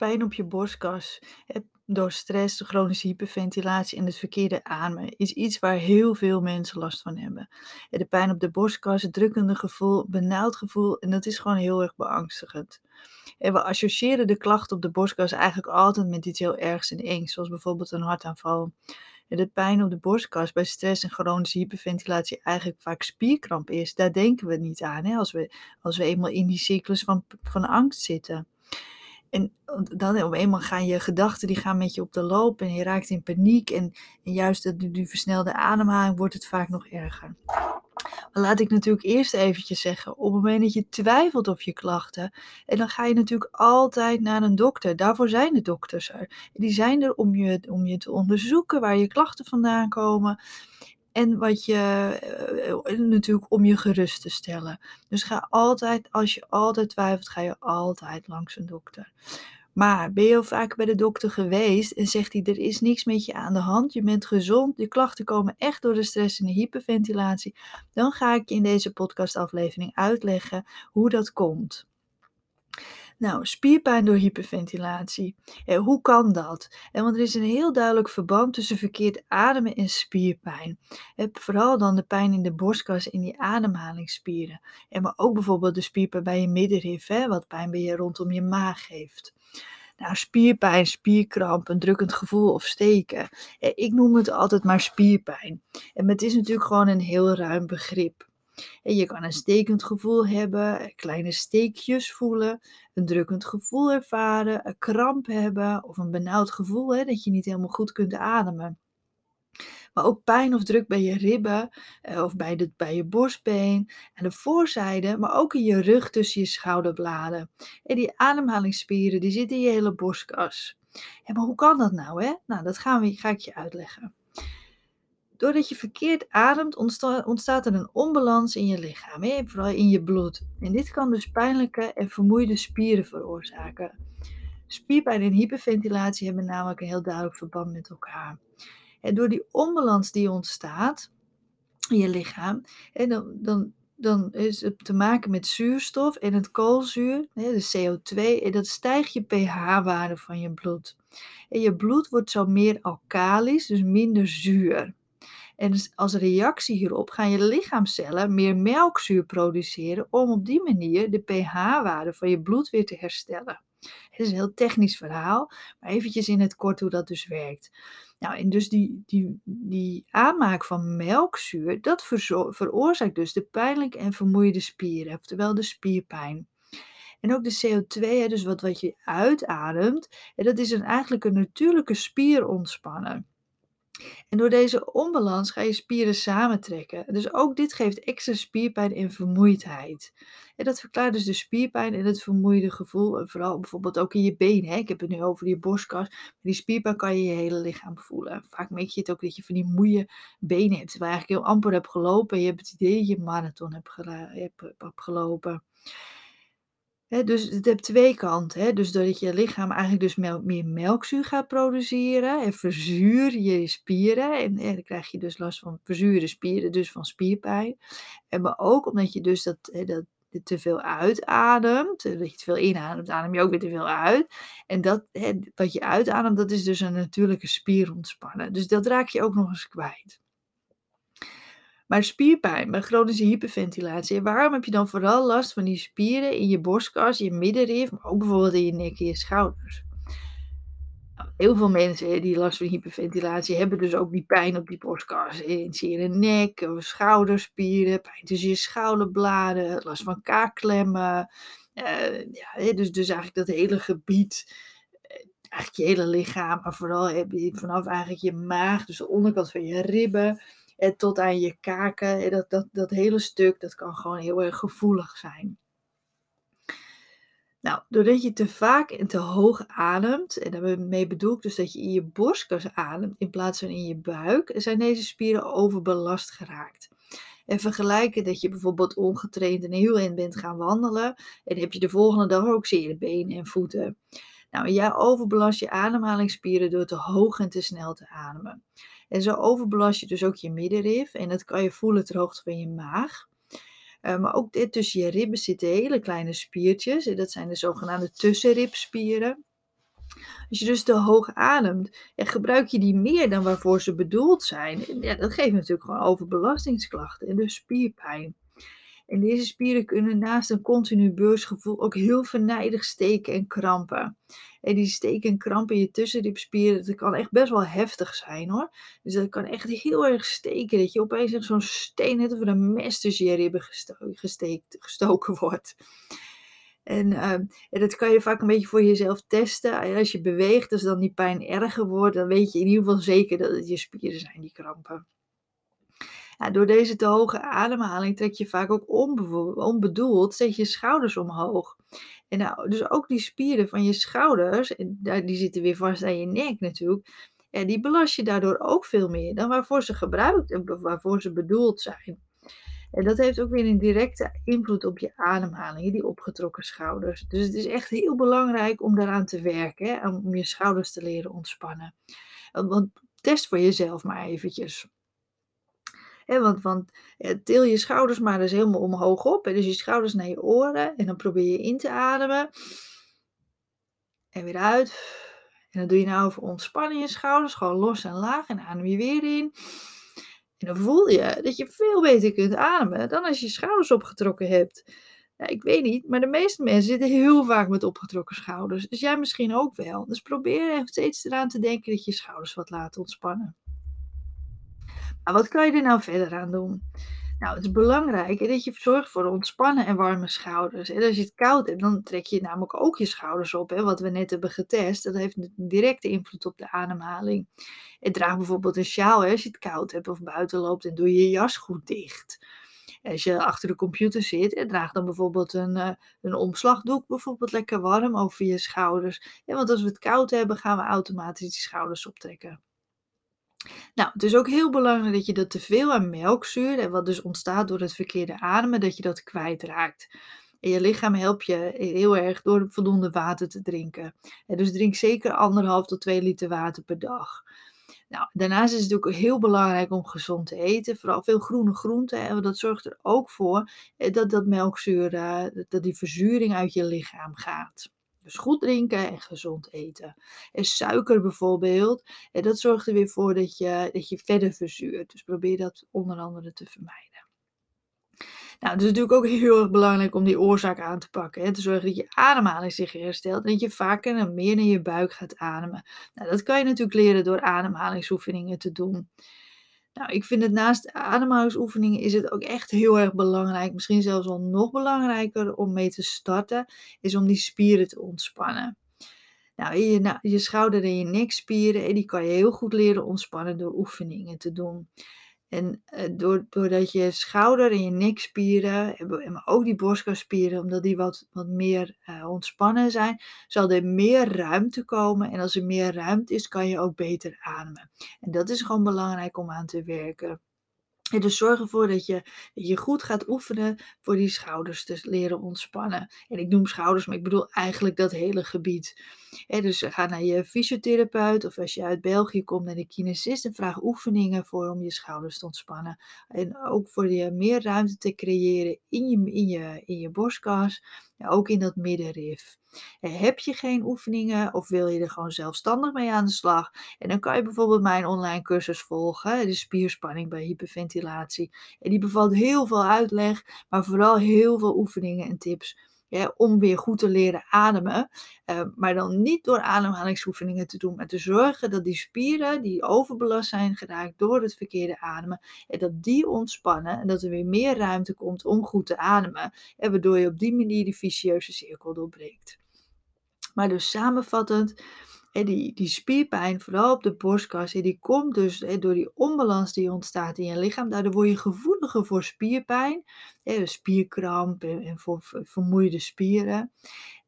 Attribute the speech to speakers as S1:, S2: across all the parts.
S1: Pijn op je borstkas door stress, de chronische hyperventilatie en het verkeerde ademen is iets waar heel veel mensen last van hebben. En de pijn op de borstkas, het drukkende gevoel, benauwd gevoel en dat is gewoon heel erg beangstigend. En we associëren de klachten op de borstkas eigenlijk altijd met iets heel ergs en engs, zoals bijvoorbeeld een hartaanval. De pijn op de borstkas bij stress en chronische hyperventilatie eigenlijk vaak spierkramp is, daar denken we niet aan hè, als, we, als we eenmaal in die cyclus van, van angst zitten. En dan op eenmaal gaan je gedachten die gaan met je op de loop en je raakt in paniek. En, juist de, die versnelde ademhaling wordt het vaak nog erger. Maar laat ik natuurlijk eerst eventjes zeggen, op het moment dat je twijfelt of je klachten, en dan ga je natuurlijk altijd naar een dokter. Daarvoor zijn de dokters er. Die zijn er om je, om je te onderzoeken waar je klachten vandaan komen. En wat je, uh, natuurlijk om je gerust te stellen. Dus ga altijd, als je altijd twijfelt, ga je altijd langs een dokter. Maar ben je al vaak bij de dokter geweest en zegt hij: er is niks met je aan de hand, je bent gezond, je klachten komen echt door de stress en de hyperventilatie, dan ga ik je in deze podcastaflevering uitleggen hoe dat komt. Nou, spierpijn door hyperventilatie. Hoe kan dat? Want er is een heel duidelijk verband tussen verkeerd ademen en spierpijn. Eh, vooral dan de pijn in de borstkas in die ademhalingsspieren. En maar ook bijvoorbeeld de spierpijn bij je middenrif, hè, wat pijn bij je rondom je maag geeft. Nou, spierpijn, spierkramp, een drukkend gevoel of steken. Eh, ik noem het altijd maar spierpijn. En het is natuurlijk gewoon een heel ruim begrip. En je kan een stekend gevoel hebben, kleine steekjes voelen, een drukkend gevoel ervaren, een kramp hebben of een benauwd gevoel hè, dat je niet helemaal goed kunt ademen. Maar ook pijn of druk bij je ribben eh, of bij, de, bij je borstbeen en de voorzijde, maar ook in je rug tussen je schouderbladen. En die ademhalingsspieren die zitten in je hele borstkas. En maar hoe kan dat nou? Hè? Nou, dat gaan we, ga ik je uitleggen. Doordat je verkeerd ademt, ontstaat er een onbalans in je lichaam, vooral in je bloed. En dit kan dus pijnlijke en vermoeide spieren veroorzaken. Spierpijn en hyperventilatie hebben namelijk een heel duidelijk verband met elkaar. En door die onbalans die ontstaat in je lichaam, hè, dan, dan, dan is het te maken met zuurstof en het koolzuur, hè, de CO2, en dat stijgt je pH-waarde van je bloed. En je bloed wordt zo meer alkalisch, dus minder zuur. En dus als reactie hierop gaan je lichaamcellen meer melkzuur produceren om op die manier de pH-waarde van je bloed weer te herstellen. Het is een heel technisch verhaal, maar eventjes in het kort hoe dat dus werkt. Nou, en dus die, die, die aanmaak van melkzuur, dat veroorzaakt dus de pijnlijke en vermoeide spieren, oftewel de spierpijn. En ook de CO2, dus wat, wat je uitademt, en dat is een, eigenlijk een natuurlijke spierontspanner. En door deze onbalans ga je spieren samentrekken. Dus ook dit geeft extra spierpijn en vermoeidheid. En dat verklaart dus de spierpijn en het vermoeide gevoel. En vooral bijvoorbeeld ook in je benen. Ik heb het nu over je borstkas. Maar die spierpijn kan je je hele lichaam voelen. Vaak merk je het ook dat je van die moeie benen hebt. Waar je eigenlijk heel amper hebt gelopen. En je hebt het idee dat je een marathon hebt, hebt gelopen dus het heeft twee kanten. Dus doordat je lichaam eigenlijk dus meer melkzuur gaat produceren en verzuur je spieren. En, dan krijg je dus last van verzuurde spieren, dus van spierpijn. En maar ook omdat je dus dat, dat te veel uitademt, dat je te veel inademt, adem je ook weer te veel uit. En dat, wat je uitademt, dat is dus een natuurlijke spierontspannen. Dus dat raak je ook nog eens kwijt. Maar spierpijn bij chronische hyperventilatie, waarom heb je dan vooral last van die spieren in je borstkas, je middenrif, maar ook bijvoorbeeld in je nek en je schouders? Heel veel mensen die last van hyperventilatie hebben dus ook die pijn op die borstkas. In je nek, schouderspieren, pijn tussen je schouderbladen, last van kaakklemmen. Uh, ja, dus, dus eigenlijk dat hele gebied eh, eigenlijk je hele lichaam, maar vooral heb je vanaf eigenlijk je maag, dus de onderkant van je ribben, en tot aan je kaken. Dat, dat, dat hele stuk, dat kan gewoon heel erg gevoelig zijn. Nou, doordat je te vaak en te hoog ademt, en daarmee bedoel ik dus dat je in je borstkas ademt in plaats van in je buik, zijn deze spieren overbelast geraakt. En vergelijken dat je bijvoorbeeld ongetraind en heel in bent gaan wandelen, en heb je de volgende dag ook zere benen en voeten. Nou, jij overbelast je ademhalingsspieren door te hoog en te snel te ademen. En zo overbelast je dus ook je middenrif. En dat kan je voelen ter hoogte van je maag. Uh, maar ook dit tussen je ribben zitten hele kleine spiertjes. En dat zijn de zogenaamde tussenribspieren. Als je dus te hoog ademt en gebruik je die meer dan waarvoor ze bedoeld zijn, ja, dat geeft natuurlijk gewoon overbelastingsklachten en dus spierpijn. En deze spieren kunnen naast een continu beursgevoel ook heel venijnig steken en krampen. En die steken en krampen in je tussenribspieren, dat kan echt best wel heftig zijn hoor. Dus dat kan echt heel erg steken, dat je opeens zo'n steen net over een mes tussen je ribben gestoken wordt. En, uh, en dat kan je vaak een beetje voor jezelf testen. Als je beweegt, als dan die pijn erger wordt, dan weet je in ieder geval zeker dat het je spieren zijn die krampen. Door deze te hoge ademhaling trek je vaak ook onbedoeld zet je schouders omhoog. En nou, dus ook die spieren van je schouders, en die zitten weer vast aan je nek natuurlijk, die belast je daardoor ook veel meer dan waarvoor ze gebruikt en waarvoor ze bedoeld zijn. En dat heeft ook weer een directe invloed op je ademhaling, die opgetrokken schouders. Dus het is echt heel belangrijk om daaraan te werken, hè, om je schouders te leren ontspannen. Want test voor jezelf maar eventjes. Want, want til je schouders maar eens helemaal omhoog op. En dus je schouders naar je oren. En dan probeer je in te ademen. En weer uit. En dan doe je nou over ontspannen je schouders. Gewoon los en laag. En adem je weer in. En dan voel je dat je veel beter kunt ademen dan als je schouders opgetrokken hebt. Ik weet niet, maar de meeste mensen zitten heel vaak met opgetrokken schouders. Dus jij misschien ook wel. Dus probeer steeds eraan te denken dat je schouders wat laat ontspannen. Maar wat kan je er nou verder aan doen? Nou, het is belangrijk dat je zorgt voor ontspannen en warme schouders. En als je het koud hebt, dan trek je namelijk ook je schouders op. Hè, wat we net hebben getest. Dat heeft een directe invloed op de ademhaling. En draag bijvoorbeeld een sjaal als je het koud hebt of buiten loopt en doe je je jas goed dicht. Als je achter de computer zit, draag dan bijvoorbeeld een, uh, een omslagdoek, bijvoorbeeld lekker warm over je schouders. Ja, want als we het koud hebben, gaan we automatisch die schouders optrekken. Nou, het is ook heel belangrijk dat je dat teveel aan melkzuur, en wat dus ontstaat door het verkeerde ademen, dat je dat kwijtraakt. En je lichaam helpt je heel erg door voldoende water te drinken. En dus drink zeker anderhalf tot 2 liter water per dag. Nou, daarnaast is het ook heel belangrijk om gezond te eten. Vooral veel groene groenten. En dat zorgt er ook voor eh, dat, dat melkzuur, eh, dat die verzuring uit je lichaam gaat. Dus goed drinken en gezond eten. En suiker bijvoorbeeld, en dat zorgt er weer voor dat je, dat je verder verzuurt. Dus probeer dat onder andere te vermijden. Nou, het is natuurlijk ook heel erg belangrijk om die oorzaak aan te pakken. Hè? Te zorgen dat je ademhaling zich herstelt en dat je vaker en meer naar je buik gaat ademen. Nou, dat kan je natuurlijk leren door ademhalingsoefeningen te doen. Nou, ik vind het naast ademhalingsoefeningen is het ook echt heel erg belangrijk, misschien zelfs wel nog belangrijker om mee te starten, is om die spieren te ontspannen. Nou, je, nou, je schouder en je nekspieren, die kan je heel goed leren ontspannen door oefeningen te doen. En uh, doordat je schouder en je nekspieren, en ook die borstkaspieren, omdat die wat, wat meer uh, ontspannen zijn, zal er meer ruimte komen. En als er meer ruimte is, kan je ook beter ademen. En dat is gewoon belangrijk om aan te werken. En dus zorg ervoor dat je, je goed gaat oefenen voor die schouders te leren ontspannen. En ik noem schouders, maar ik bedoel eigenlijk dat hele gebied. dus ga naar je fysiotherapeut of als je uit België komt naar de kinesist en vraag oefeningen voor om je schouders te ontspannen. En ook voor je meer ruimte te creëren in je, in je, in je borstkas, ook in dat middenrif. Heb je geen oefeningen of wil je er gewoon zelfstandig mee aan de slag? En dan kan je bijvoorbeeld mijn online cursus volgen, de spierspanning bij hyperventilatie. En die bevat heel veel uitleg, maar vooral heel veel oefeningen en tips. om weer goed te leren ademen. Uh, maar dan niet door ademhalingsoefeningen te doen, maar te zorgen dat die spieren die overbelast zijn geraakt door het verkeerde ademen, en dat die ontspannen en dat er weer meer ruimte komt om goed te ademen. En waardoor je op die manier die vicieuze cirkel doorbreekt. Maar dus samenvattend, die, die spierpijn, vooral op de borstkas, die komt dus door die onbalans die ontstaat in je lichaam. Daardoor word je gevoeliger voor spierpijn, spierkramp en voor vermoeide spieren.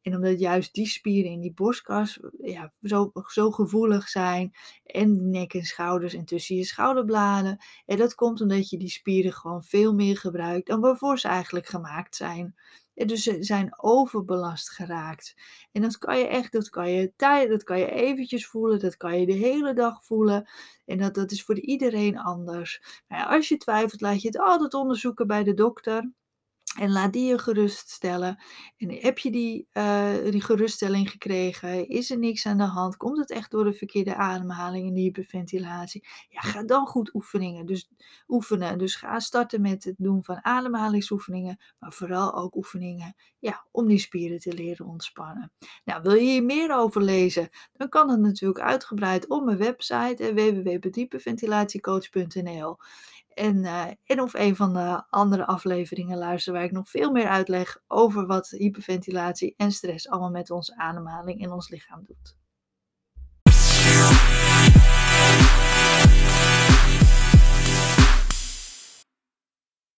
S1: En omdat juist die spieren in die borstkas ja, zo, zo gevoelig zijn. En nek en schouders en tussen je schouderbladen. En dat komt omdat je die spieren gewoon veel meer gebruikt dan waarvoor ze eigenlijk gemaakt zijn. Dus ze zijn overbelast geraakt. En dat kan je echt, dat kan je tijd, dat kan je eventjes voelen, dat kan je de hele dag voelen. En dat, dat is voor iedereen anders. Maar als je twijfelt, laat je het altijd onderzoeken bij de dokter. En laat die je geruststellen. En heb je die, eh, die geruststelling gekregen? Is er niks aan de hand? Komt het echt door de verkeerde ademhaling en de hyperventilatie? Ja, ga dan goed oefeningen dus oefenen. Dus ga starten met het doen van ademhalingsoefeningen, maar vooral ook oefeningen, ja, om die spieren te leren ontspannen. Nou, wil je hier meer over lezen? Dan kan het natuurlijk uitgebreid op mijn website, www.hyperventilatiecoach.nl. En, eh, of een van de andere afleveringen luisteren waar ik nog veel meer uitleg over wat hyperventilatie en stress allemaal met onze ademhaling en ons lichaam doet.